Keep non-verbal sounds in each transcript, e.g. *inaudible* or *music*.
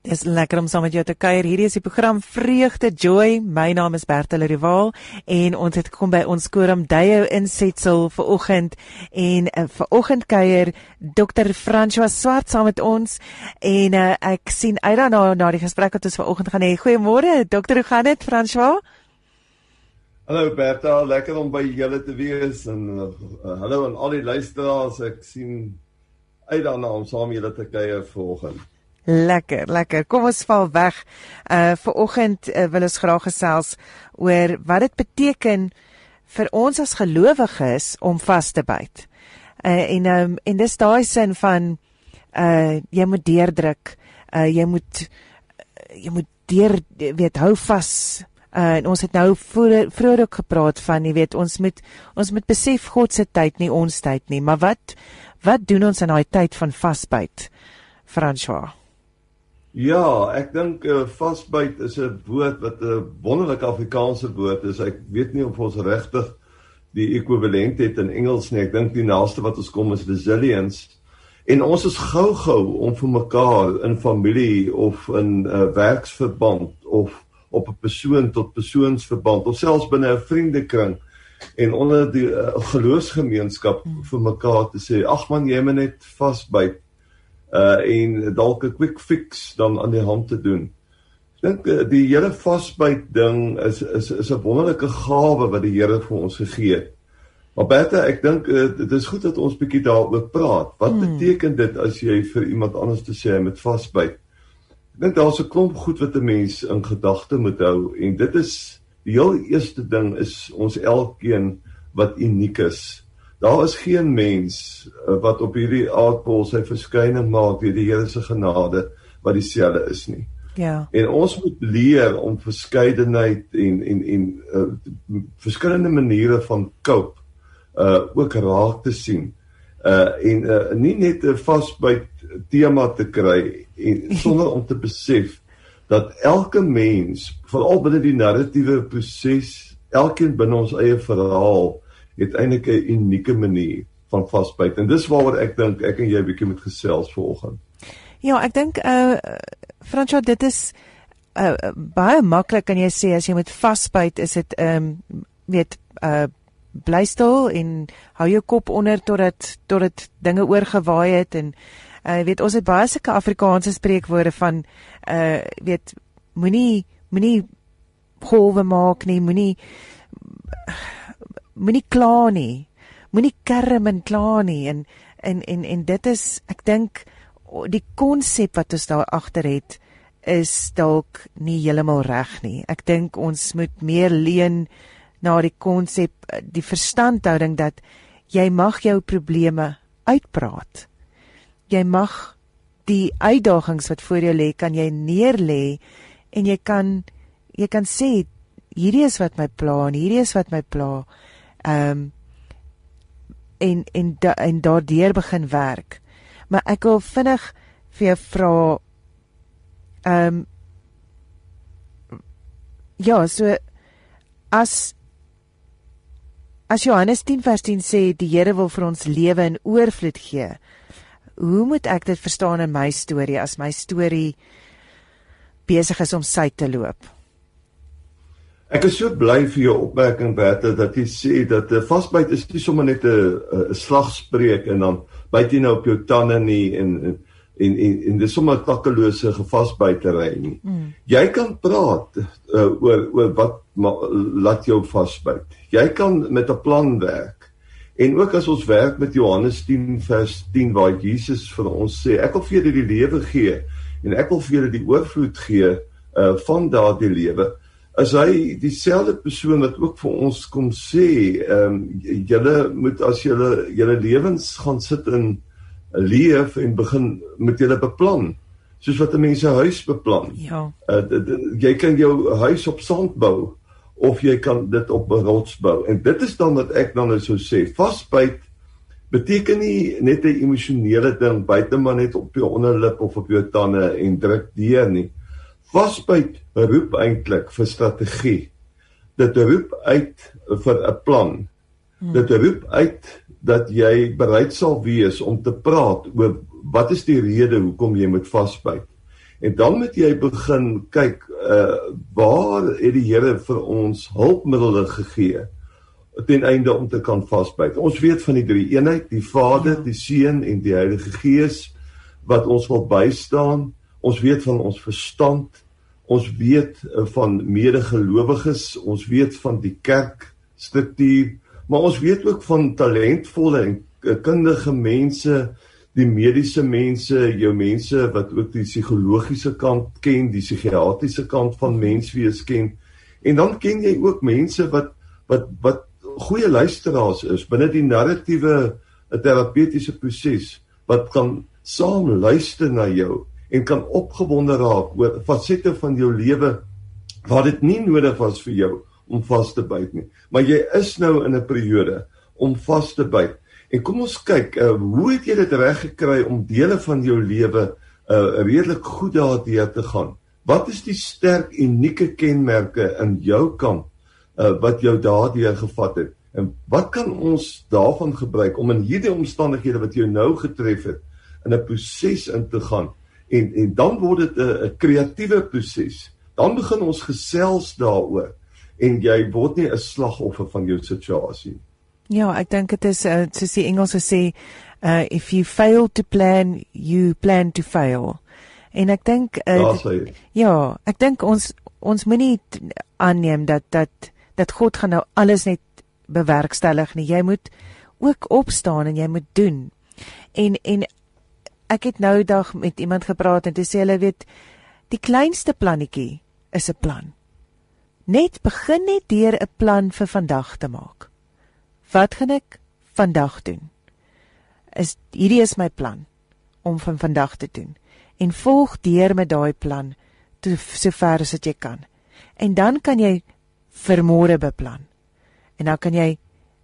Dis lekker om saam met jou te kuier. Hierdie is die program Vreugde Joy. My naam is Bertel Rival en ons het kom by ons korum Dayo insetsel vir oggend en uh, vir oggend kuier Dr. François Swart saam met ons en uh, ek sien uit daarna na die gesprek wat ons vanoggend gaan hê. Goeiemôre, dokter, hoe gaan dit, François? Hallo Bertel, lekker om by julle te wees en uh, hallo aan al die luisteraars. Ek sien uit daarna om saam julle te kuier vanoggend. Lekker, lekker. Kom ons val weg. Uh vir oggend uh, wil ons graag gesels oor wat dit beteken vir ons as gelowiges om vas te byt. Uh en um, en dis daai sin van uh jy moet deurdruk. Uh jy moet jy moet deur weet hou vas. Uh en ons het nou vroeër ook gepraat van jy weet ons moet ons moet besef God se tyd nie ons tyd nie. Maar wat wat doen ons in daai tyd van vasbyt? François Ja, ek dink uh, vasbyt is 'n woord wat 'n wonderlike Afrikaanse woord is. Ek weet nie of ons regtig die ekwivalent het in Engels nie. Ek dink die naaste wat ons kom is resilience. En ons is gou-gou om vir mekaar in familie of in 'n uh, werksverband of op 'n persoon tot persoonsverband of selfs binne 'n vriendekring en onder die uh, geloofsgemeenskap vir mekaar te sê, "Ag man, jy moet net vasbyt." Uh en dalk 'n quick fix dan aan die hand te doen. Ek dink uh, die hele vasbyt ding is is is 'n wonderlike gawe wat die Here vir ons gegee het. Maar Bertha, ek dink uh, dit is goed dat ons bietjie daaroor praat. Wat hmm. beteken dit as jy vir iemand anders te sê met vasbyt? Ek dink daar's 'n klomp goed wat 'n mens in gedagte moet hou en dit is die heel eerste ding is ons elkeen wat uniek is. Daar is geen mens uh, wat op hierdie aardbol sy verskyning maak deur die Here se genade wat dieselfde is nie. Ja. En ons moet leer om verskeidenheid en en en uh, verskillende maniere van cope uh ook raak te sien. Uh en uh, nie net 'n vasbyt tema te kry en *laughs* sonder om te besef dat elke mens, veral binne die narratiewe proses, elkeen binne ons eie verhaal het eintlik 'n unieke manier van vasbyt en dis waaroor ek dink ek en jy bietjie moet gesels vanoggend. Ja, ek dink uh Fransjo dit is uh baie maklik kan jy sê as jy met vasbyt is dit ehm um, weet uh bly stil en hou jou kop onder totdat totdat dinge oorgewaai het en uh weet ons het baie sulke Afrikaanse spreekwoorde van uh weet moenie moenie golwe maak nie, moenie moenie kla nie. Moenie kerm en kla nie en en en en dit is ek dink die konsep wat ons daar agter het is dalk nie heeltemal reg nie. Ek dink ons moet meer leun na die konsep die verstandhouding dat jy mag jou probleme uitpraat. Jy mag die uitdagings wat voor jou lê kan jy neerlê en jy kan jy kan sê hierdie is wat my pla en hierdie is wat my pla. Ehm um, en en da, en daardeur begin werk. Maar ek wil vinnig vir jou vra ehm um, ja, so as as Johannes 10 vers 10 sê die Here wil vir ons lewe in oorvloed gee. Hoe moet ek dit verstaan in my storie as my storie besig is om sy te loop? Ek is so bly vir jou opmerking Bertha dat jy sê dat 'n uh, vasbyt is nie sommer net 'n 'n slagspreuk en dan byt jy nou op jou tande nie en en en en, en dis sommer takkelose gevasbytery nie. Mm. Jy kan praat uh, oor oor wat ma, laat jou vasbyt. Jy kan met 'n plan werk. En ook as ons werk met Johannes 10 vers 10 waar Jesus vir ons sê ek wil vir julle die lewe gee en ek wil vir julle die oorvloed gee uh, van daardie lewe is hy dieselfde persoon wat ook vir ons kom sê, ehm um, julle moet as julle julle lewens gaan sit in leef en begin met julle beplan soos wat 'n mens 'n huis beplan. Ja. Uh, jy kan jou huis op sand bou of jy kan dit op 'n rots bou. En dit is dan wat ek dan nou sou sê, vasbyt beteken nie net 'n emosionele ding buite maar net op jou onderlip of op jou tande en druk deur nie vasbyt roep eintlik vir strategie. Dit roep uit vir 'n plan. Hmm. Dit roep uit dat jy bereid sal wees om te praat oor wat is die rede hoekom jy moet vasbyt. En dan moet jy begin kyk uh waar het die Here vir ons hulpmiddels gegee ten einde om te kan vasbyt. Ons weet van die drie eenheid, die Vader, ja. die Seun en die Heilige Gees wat ons wil bystaan. Ons weet van ons verstand. Ons weet uh, van medegelowiges, ons weet van die kerkstruktuur, maar ons weet ook van talentvolle en uh, kundige mense die mediese mense, jou mense wat ook die psigologiese kant ken, die psigiatriese kant van menswees ken. En dan ken jy ook mense wat wat wat goeie luisteraars is binne die narratiewe 'n terapeutiese proses wat kan saam luister na jou en kan opgewonde raak oor fasette van jou lewe waar dit nie nodig was vir jou om vas te byt nie. Maar jy is nou in 'n periode om vas te byt. En kom ons kyk, uh, hoe het jy dit reg gekry om dele van jou lewe uh redelik goed daardeur te gaan? Wat is die sterk unieke kenmerke in jou kant uh wat jou daardeur gevat het? En wat kan ons daarvan gebruik om in hierdie omstandighede wat jou nou getref het in 'n proses in te gaan? En en dan word dit 'n 'n kreatiewe proses. Dan begin ons gesels daaroor en jy word nie 'n slagoffer van jou situasie nie. Ja, ek dink dit is uh, soos die Engelse sê, uh if you fail to plan, you plan to fail. En ek dink uh, ja, ek dink ons ons moenie aanneem dat dat dat God gaan nou alles net bewerkstellig nie. Jy moet ook opstaan en jy moet doen. En en ek het nou dag met iemand gepraat en dit sê hulle weet die kleinste plannetjie is 'n plan. Net begin net deur 'n plan vir vandag te maak. Wat gaan ek vandag doen? Is hierdie is my plan om van vandag te doen en volg deur met daai plan tot sover as wat jy kan. En dan kan jy vir môre beplan. En dan kan jy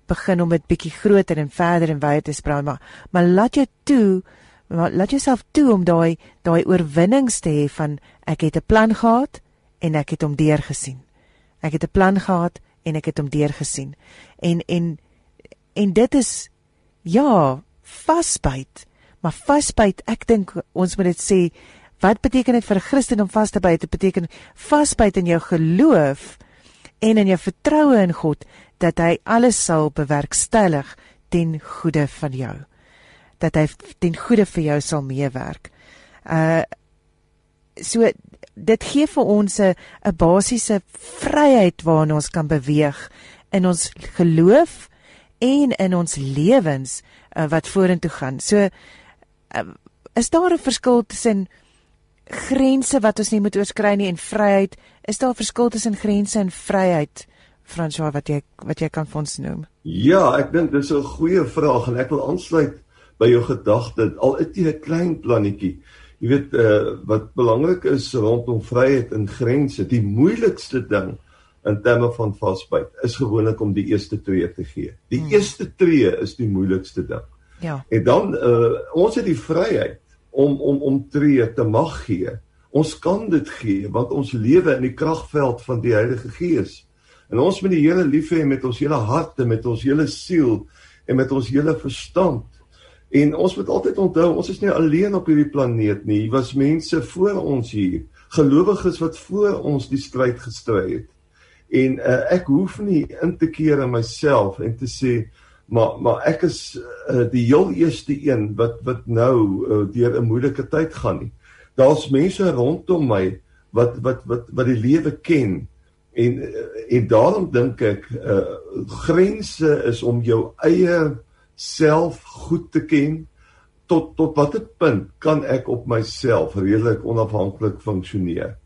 begin om dit bietjie groter en verder en wyer te sprei maar maar laat jou toe maar laat jouself toe om daai daai oorwinnings te hê van ek het 'n plan gehad en ek het hom deurgesien. Ek het 'n plan gehad en ek het hom deurgesien. En en en dit is ja, vasbyt. Maar vasbyt, ek dink ons moet dit sê, wat beteken dit vir 'n Christen om vas te byt? Dit beteken vasbyt in jou geloof en in jou vertroue in God dat hy alles sal bewerkstellig ten goede van jou. Dat hy ten goede vir jou sal meewerk. Uh so dit gee vir ons 'n 'n basiese vryheid waarin ons kan beweeg in ons geloof en in ons lewens uh, wat vorentoe gaan. So uh, is daar 'n verskil tussen grense wat ons nie moet oorskry nie en vryheid? Is daar 'n verskil tussen grense en vryheid? François wat jy wat jy kan vir ons noem. Ja, ek dink dis 'n goeie vraag en ek wil aansluit by jou gedagte al is dit 'n klein plannetjie. Jy weet uh, wat belangrik is rondom vryheid en grense, die moeilikste ding in terme van vasbyt is gewoonlik om die eerste tree te gee. Die hmm. eerste tree is die moeilikste ding. Ja. En dan uh, ons het die vryheid om om om tree te mag gee. Ons kan dit gee want ons lewe in die kragveld van die Heilige Gees. En ons moet die Here lief hê met ons hele hart en met ons hele siel en met ons hele verstand. En ons moet altyd onthou, ons is nie alleen op hierdie planeet nie. Hier was mense voor ons hier, gelowiges wat voor ons die stryd gestry het en uh, ek hoef nie in te keer in myself en te sê maar maar ek is uh, die heel eerste een wat wat nou uh, deur 'n moeilike tyd gaan nie. Daar's mense rondom my wat wat wat wat die lewe ken en en daarom dink ek uh, grense is om jou eie self goed te ken tot tot watter punt kan ek op myself redelik onafhanklik funksioneer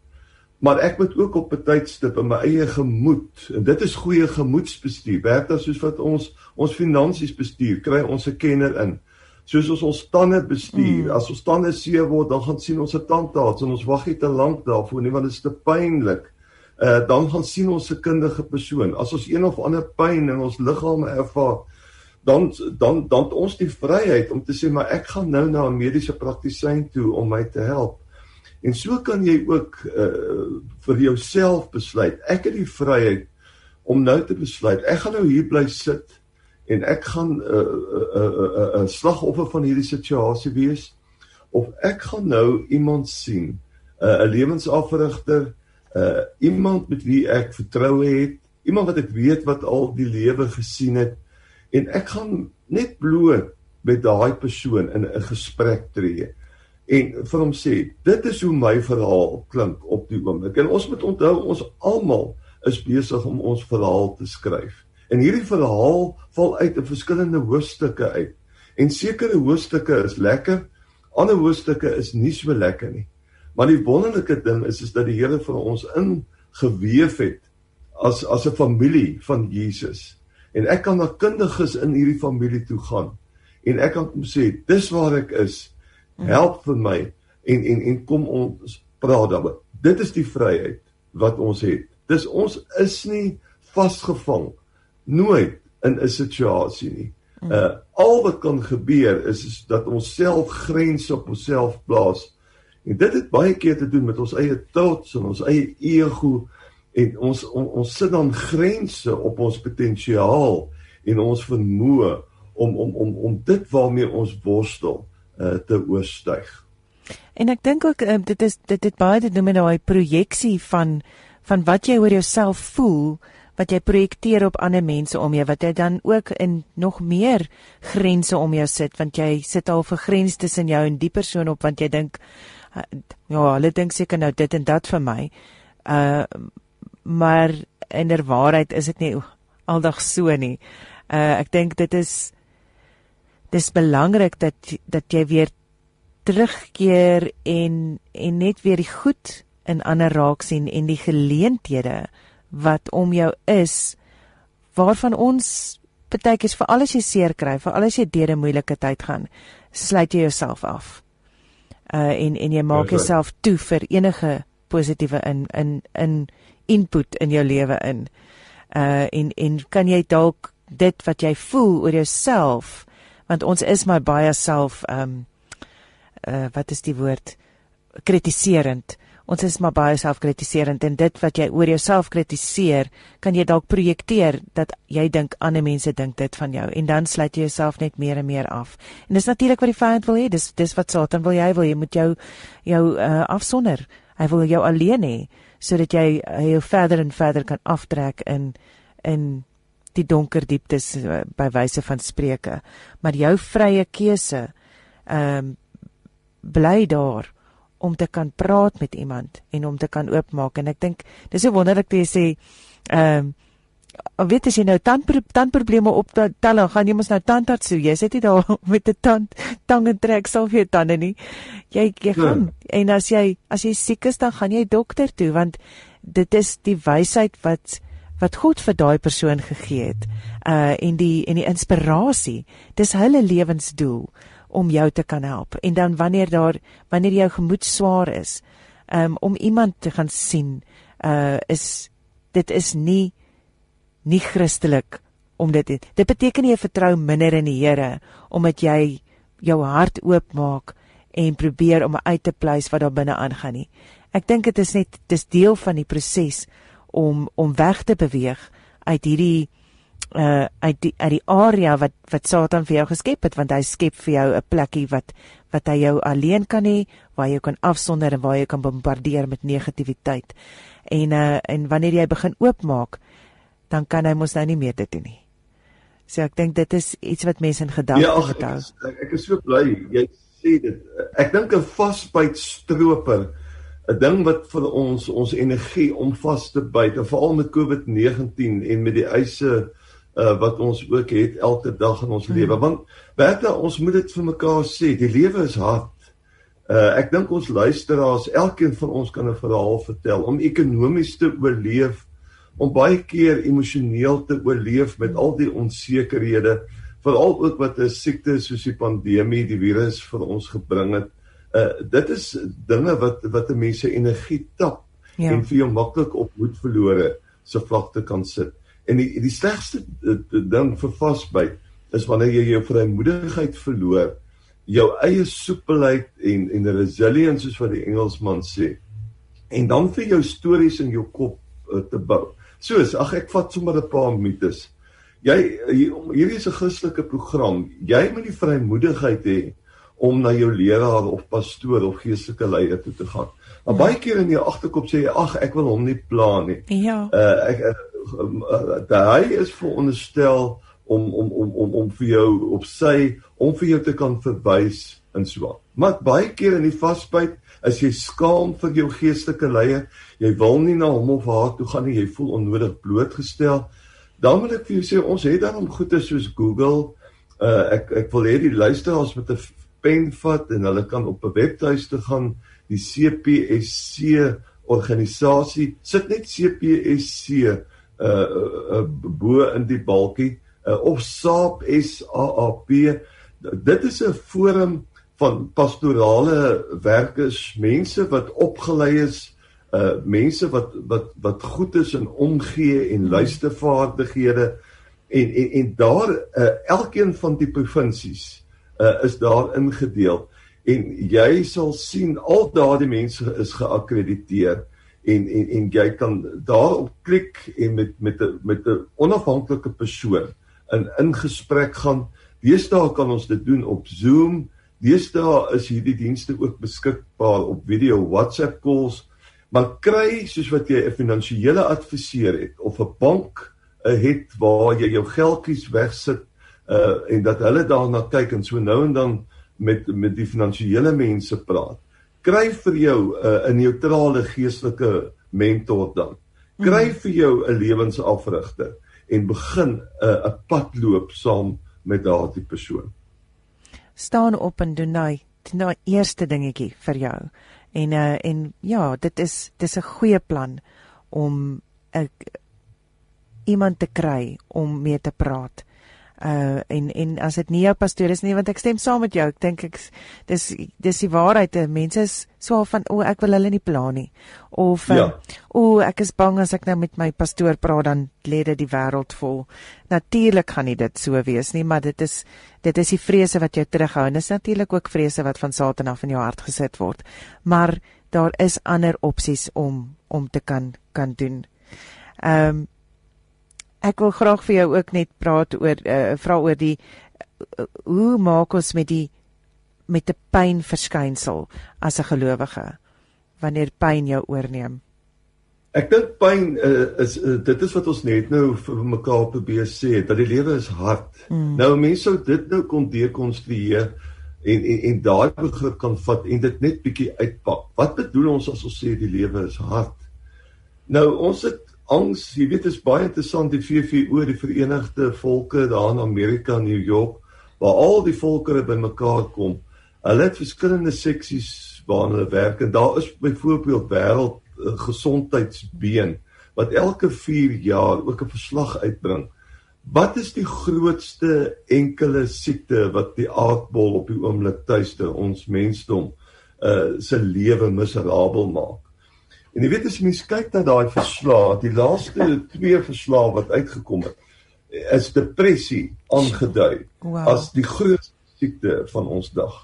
maar ek moet ook op 'n tydstip in my eie gemoed en dit is goeie gemoedsbestuur werk dan soos wat ons ons finansies bestuur kry ons 'n kenner in. Soos ons ons tande bestuur mm. as ons tande seer word dan gaan sien ons 'n tandarts en ons wag nie te lank daarvoor nie want dit is te pynlik uh, dan gaan sien ons 'n kundige persoon. As ons een of ander pyn in ons liggaam ervaar dan dan dan ons die vryheid om te sê maar ek gaan nou na 'n mediese praktisyn toe om my te help En so kan jy ook uh vir jouself besluit. Ek het die vryheid om nou te besluit. Ek gaan nou hier bly sit en ek gaan 'n uh, 'n uh, 'n uh, uh, uh, slagoffer van hierdie situasie wees of ek gaan nou iemand sien 'n uh, lewensafrigter, uh iemand met wie ek vertroue het, iemand wat ek weet wat al die lewe gesien het en ek gaan net bloot met daai persoon in 'n gesprek tree en vir hom sê dit is hoe my verhaal klink op die oomblik. En ons moet onthou ons almal is besig om ons verhaal te skryf. En hierdie verhaal val uit in verskillende hoofstukke uit. En sekere hoofstukke is lekker ander hoofstukke is nie so lekker nie. Maar die wonderlike ding is is dat die Here vir ons ingeweef het as as 'n familie van Jesus en ek kan na kundiges in hierdie familie toe gaan en ek kan hom sê dis waar ek is help vir my en en en kom ons praat daaroor. Dit is die vryheid wat ons het. Dis ons is nie vasgevang nooit in 'n situasie nie. Uh al wat kan gebeur is is dat ons self grense op onsself plaas. En dit het baie keer te doen met ons eie trots en ons eie ego en ons on, ons sit dan grense op ons potensiaal en ons vermoë om om om om dit waarmee ons worstel uh, te oorstyg. En ek dink ook uh, dit is dit het baie te doen met daai projeksie van van wat jy oor jouself voel wat jy projekteer op ander mense om jou wat jy dan ook in nog meer grense om jou sit want jy sit al vir grens tussen jou en die persoon op want jy dink uh, ja hulle dink seker nou dit en dat vir my uh maar in der waarheid is dit nie aldag so nie uh ek dink dit is dis belangrik dat dat jy weer terugkeer en en net weer die goed in ander raak sien en die geleenthede wat om jou is waarvan ons partykies vir alles jy seer kry, vir alles jy deur 'n moeilike tyd gaan, sluit jy jouself af. Uh en en jy maak jouself toe vir enige positiewe in in in input in jou lewe in. Uh en en kan jy dalk dit wat jy voel oor jouself want ons is maar baie self ehm um, uh wat is die woord kritiserend. Ons is maar baie selfkritiserend en dit wat jy oor jouself kritiseer, kan jy dalk projekteer dat jy dink ander mense dink dit van jou en dan sluit jy jouself net meer en meer af. En dis natuurlik wat die vyand wil hê. Dis dis wat Satan wil jy wil jy moet jou jou uh afsonder. Hy wil jou alleen hê sodat jy uh, jou verder en verder kan aftrek in in die donker dieptes uh, by wyse van spreuke maar jou vrye keuse ehm um, bly daar om te kan praat met iemand en om te kan oopmaak. En ek dink dis so wonderlik te sê ehm um, weet as jy nou tand tandprobleme op tel gaan jy mos nou tandarts toe jy sit nie daar *laughs* met 'n tand tang en trek vir jou tande nie jy jy ja. gaan ja. en as jy as jy siek is dan gaan jy dokter toe want dit is die wysheid wat wat God vir daai persoon gegee het. Uh en die en die inspirasie, dis hulle lewensdoel om jou te kan help. En dan wanneer daar wanneer jou gemoed swaar is, um om iemand te gaan sien, uh is dit is nie nie Christelik om dit dit beteken jy vertrou minder in die Here omdat jy jou hart oopmaak en probeer om uit te pleis wat daar binne aangaan nie. Ek dink dit is net dis deel van die proses om om weg te beweeg uit hierdie uh uit die uit die area wat wat Satan vir jou geskep het want hy skep vir jou 'n plekkie wat wat hy jou alleen kan hê waar jy kan afsonder en waar jy kan bombardeer met negativiteit. En uh en wanneer jy begin oopmaak, dan kan hy mos nou nie meer dit doen nie. So ek dink dit is iets wat mense in gedagte ja, moet hou. Ek, ek is so bly jy sê dit. Ek dink 'n vasbyt stroper 'n ding wat vir ons ons energie om vas te byt, veral met COVID-19 en met die eise uh, wat ons ook het elke dag in ons hmm. lewe. Want Bertha, ons moet dit vir mekaar sê, die lewe is hard. Uh, ek dink ons luisteraars, elkeen van ons kan 'n verhaal vertel om ekonomies te oorleef, om baie keer emosioneel te oorleef met al die onsekerhede, veral ook wat 'n siekte soos die pandemie, die virus vir ons gebring het uh dit is dinge wat wat 'n mens se energie tap ja. en vir jou maklik op moed verlore se vlakte kan sit. En die die slegste uh, ding vir vasbyt is wanneer jy jou vrymoedigheid verloor, jou eie soepelheid en en resilience soos wat die Engelsman sê. En dan vir jou stories in jou kop uh, te bou. Soos ag ek vat sommer 'n paar mites. Jy hier, hierdie is 'n Christelike program. Jy moet die vrymoedigheid hê om na jou leraar of pastoor of geestelike leier toe te gaan. Maar baie keer in jou agterkop sê jy ag ek wil hom nie pla nie. Ja. Uh ek uh, daai is veronderstel om om om om om vir jou op sy om vir jou te kan verwys in so. Maar baie keer in die vasbyt is jy skaam vir jou geestelike leier. Jy wil nie na hom of haar toe gaan nie. Jy voel onnodig blootgestel. Dan wil ek vir jou sê ons het dan om goeie soos Google. Uh ek ek wil hê die luisteraars met 'n pen vat en hulle kan op 'n webtuiste gaan die CPSC organisasie sit net CPSC uh, uh, uh bo in die balkie uh, of SAP SAAP dit is 'n forum van pastorale werkers, mense wat opgelei is, uh mense wat wat wat goed is in omgee en hmm. luistervaardighede en en en daar uh elkeen van die provinsies uh is daar ingedeel en jy sal sien al daardie mense is geakkrediteer en en en jy kan daarop klik en met met 'n met 'n onafhanklike persoon in in gesprek gaan. Deesdae kan ons dit doen op Zoom. Deesdae is hierdie dienste ook beskikbaar op video WhatsApp calls. Maar kry soos wat jy 'n finansiële adviseur het of 'n bank uh, het waar jy jou geldjies wegsit uh en dat hulle daarna kyk en so nou en dan met met die finansiële mense praat. Kry vir jou 'n uh, 'n neutrale geestelike mentor dan. Kry hmm. vir jou 'n lewensafrigter en begin 'n uh, 'n pad loop saam met daardie persoon staan op en doen daai daai eerste dingetjie vir jou. En uh en ja, dit is dis 'n goeie plan om 'n uh, iemand te kry om mee te praat uh en en as dit nie jou pastoor is nie want ek stem saam met jou. Ek dink ek dis dis die waarheid. Mense is so van o ek wil hulle nie pla nie. Of ja. uh, o ek is bang as ek nou met my pastoor praat dan lê dit die wêreld vol. Natuurlik gaan nie dit so wees nie maar dit is dit is die vrese wat jou terughou en dis natuurlik ook vrese wat van Satan af in jou hart gesit word. Maar daar is ander opsies om om te kan kan doen. Ehm um, ek wil graag vir jou ook net praat oor uh, vra oor die uh, hoe maak ons met die met 'n pyn verskynsel as 'n gelowige wanneer pyn jou oorneem. Ek dink pyn uh, is uh, dit is wat ons net nou vir mekaar probeer sê dat die lewe is hard. Mm. Nou mense sou dit nou kon dekonstrueer en en en daai begrip kan vat en dit net bietjie uitpak. Wat bedoel ons as ons sê die lewe is hard? Nou ons het angs, jy weet dit is baie interessant die VVO die Verenigde Volke daar in Amerika New York waar al die volkere bymekaar kom. Hulle het verskillende seksies waarna hulle werk en daar is byvoorbeeld wêreld uh, gesondheidsbeen wat elke 4 jaar ook 'n verslag uitbring. Wat is die grootste enkele siekte wat die aardbol op die oomblik tuiste ons mensdom uh se lewe miserabel maak? En jy weet as mens kyk na daai verslae, die laaste twee verslae wat uitgekom het, is depressie aangedui wow. as die grootste siekte van ons dag.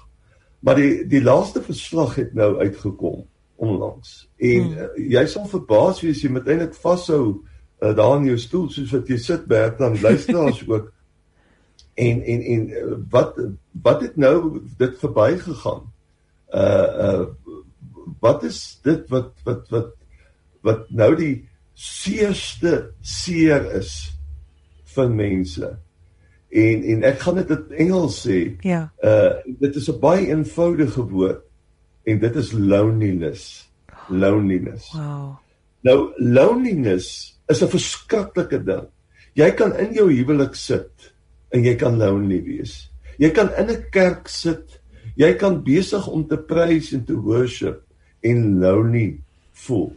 Maar die die laaste verslag het nou uitgekom onlangs. En hmm. uh, jy sal verbaas wees jy moet eintlik vashou uh, daar in jou stoel soos wat jy sit Bert dan luisteraars ook. *laughs* En en en uh, wat wat het nou dit verbygegaan? Uh uh wat is dit wat wat wat wat nou die seerste seer is vir mense. En en ek gaan dit in Engels sê. Ja. Uh dit is 'n baie eenvoudige woord en dit is loneliness. Loneliness. Wow. Nou loneliness is 'n verskriklike ding. Jy kan in jou huwelik sit en jy kan lonely wees. Jy kan in 'n kerk sit. Jy kan besig om te prys en te worship en lonely voel.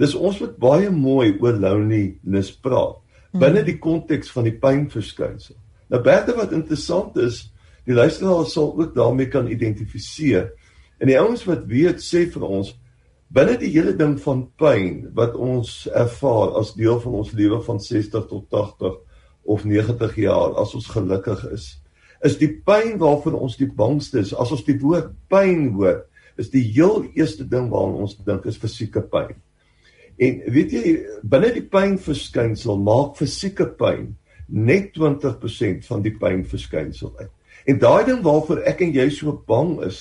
Dis ons moet baie mooi oor loneliness praat binne die konteks van die pynverskynsel. Nou baie wat interessant is, die luisteraar sal ook daarmee kan identifiseer. En die ouens wat weet sê vir ons binne die hele ding van pyn wat ons ervaar as deel van ons lewe van 60 tot 80 of 90 jaar as ons gelukkig is, is die pyn waarvan ons die bangste is as ons die woord pyn hoor is die heel eerste ding waaraan ons dink is fisieke pyn. En weet jy, binne die pynverskynsel maak fisieke pyn net 20% van die pynverskynsel uit. En daai ding waarvoor ek en jy so bang is,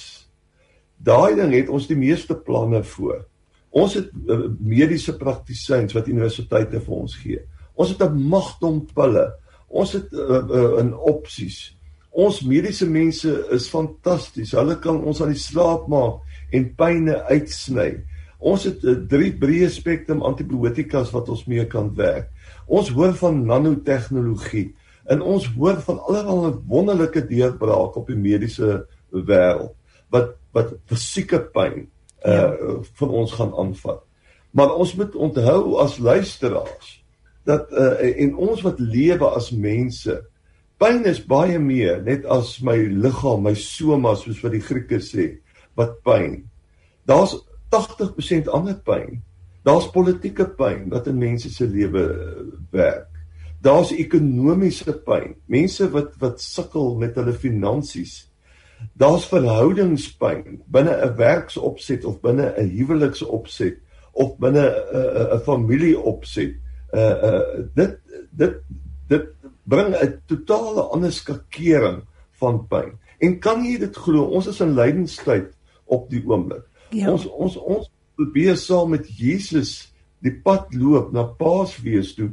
daai ding het ons die meeste planne voor. Ons het uh, mediese praktisyns wat universiteite vir ons gee. Ons het 'n magdom pille. Ons het 'n uh, uh, uh, opsies. Ons mediese mense is fantasties. Hulle kan ons aan die slaap maak en pyne uitsny. Ons het 'n uh, drie breë spektrum antibiotikas wat ons mee kan werk. Ons hoor van nanotegnologie en ons hoor van allerlei wonderlike deurbrake op die mediese wêreld wat wat fisieke pyn uh ja. van ons gaan aanvat. Maar ons moet onthou as luisteraars dat uh en ons wat lewe as mense pyn is baie meer net as my liggaam, my soma soos wat die Grieke sê, wat pyn. Daar's 80% ander pyn. Daar's politieke pyn wat in mense se lewe uh, werk. Daar's ekonomiese pyn. Mense wat wat sukkel met hulle finansies daar's verhoudingspyn binne 'n werksopset of binne 'n huweliksopset of binne 'n 'n familieopset. Uh uh dit dit dit bring 'n totale ander skakering van pyn. En kan jy dit glo? Ons is in lydenstyd op die oomblik. Ja. Ons ons ons probeer saam met Jesus die pad loop na Paasfees toe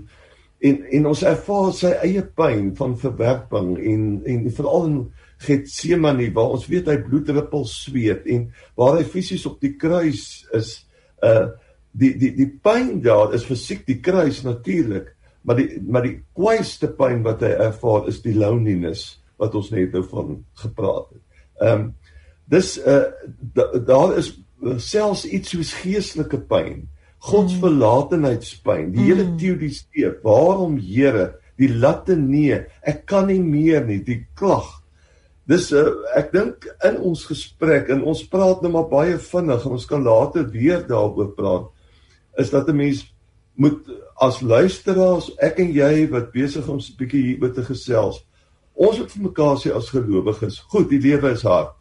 en en ons ervaar sy eie pyn van verwerping en en veral in Getsemane waar ons weet hy bloeddruppels sweet en waar hy fisies op die kruis is uh die die die pyn daar is fisiek die kruis natuurlik maar die maar die kwaaiste pyn wat hy ervaar is die loneliness wat ons net nou van gepraat het. Ehm um, dis uh da, daar is selfs iets soos geestelike pyn, godsverlatenheidspyn, die mm. hele teodiseë, waarom Here, die latte nee, ek kan nie meer nie, die klag. Dis uh, ek dink in ons gesprek en ons praat nou maar baie vinnig en ons kan later weer daaroor praat is dat 'n mens moet as luisteraars ek en jy wat besig om 'n bietjie hieroor te gesels ons moet vir mekaar sê as gelowiges goed die lewe is hard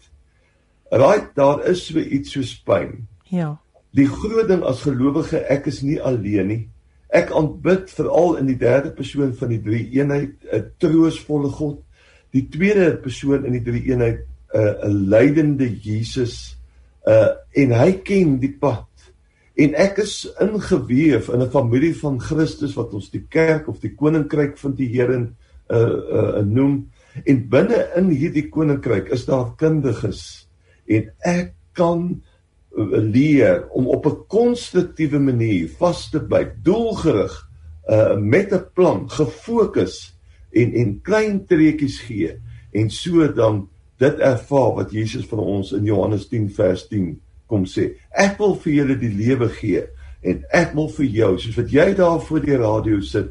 right daar is so iets soos pyn. Ja. Die groot ding as gelowige ek is nie alleen nie. Ek aanbid veral in die derde persoon van die drie eenheid 'n troostvolle God. Die tweede persoon in die drie eenheid 'n uh, 'n lydende Jesus uh en hy ken die pad. En ek is ingeweef in 'n familie van Christus wat ons die kerk of die koninkryk van die Here uh uh noem. En binne in hierdie koninkryk is daar kundiges en ek kan leer om op 'n konstruktiewe manier vas te byt doelgerig uh met 'n plan gefokus en en klein treetjies gee en so dan dit ervaar wat Jesus vir ons in Johannes 10 vers 10 kom sê. Ek wil vir julle die lewe gee en ek wil vir jou soos wat jy daar voor die radio sit,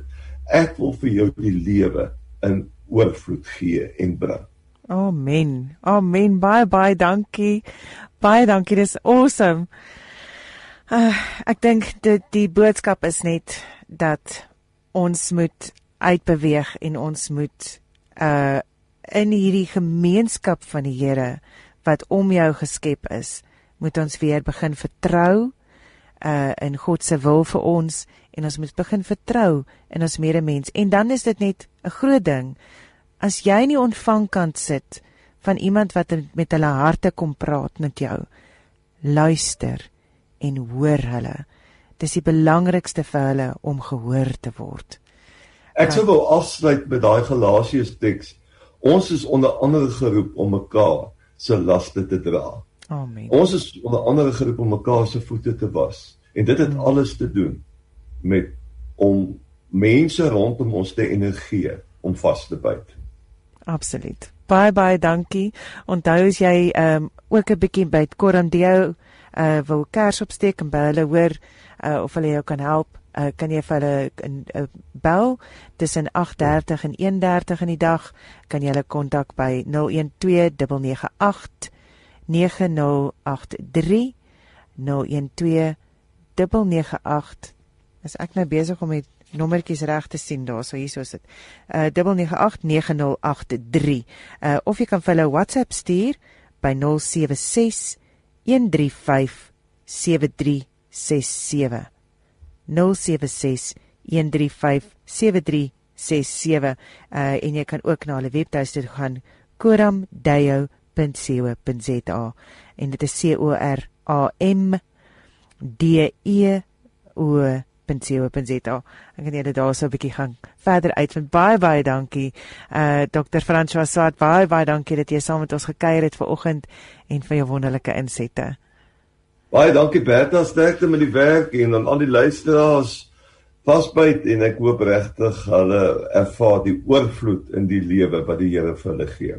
ek wil vir jou die lewe in oorvloed gee en bring. Amen. Amen. Baie baie dankie. Baie dankie. Dis awesome. Uh, ek dink dit die boodskap is net dat ons moet uitbeweeg en ons moet uh in hierdie gemeenskap van die Here wat om jou geskep is, moet ons weer begin vertrou uh in God se wil vir ons en ons moet begin vertrou in ons medemens en dan is dit net 'n groot ding as jy nie ontvang kan sit van iemand wat met hulle harte kom praat met jou luister en hoor hulle dis die belangrikste vir hulle om gehoor te word Ek sou wou afsluit met daai Galasiërs teks. Ons is onder andere geroep om mekaar se laste te dra. Amen. Ons is onder andere geroep om mekaar se voete te was en dit het Amen. alles te doen met om mense rondom ons te energie om vas te byt. Absoluut. Bye bye, dankie. Onthou as jy ehm um, ook 'n bietjie by Corandeo uh wil kers opsteek en by hulle hoor uh of hulle jou kan help uh, kan jy vir hulle 'n uh, bel tussen 8:30 en 1:30 in die dag kan jy hulle kontak by 012998 9083 012998 is ek nou besig om met nommertjies reg te sien daar so hierso is dit. Uh 09890883 uh of jy kan vir hulle WhatsApp stuur by 076 135 7367 0761357367 uh, en jy kan ook na hulle webtuiste gaan coramdeo.co.za en dit is C O R A M D E O .co.za. Ek gaan julle daarso 'n bietjie gaan verder uitvind. Baie baie dankie. Uh Dr. François Swart, baie baie dankie dat jy saam met ons gekuier het vanoggend en vir jou wonderlike insette. Baie dankie Bertha, sterkte met die werk en aan al die luisteraars. Pasbyt en ek hoop regtig hulle ervaar die oorvloed in die lewe wat die Here vir hulle gee.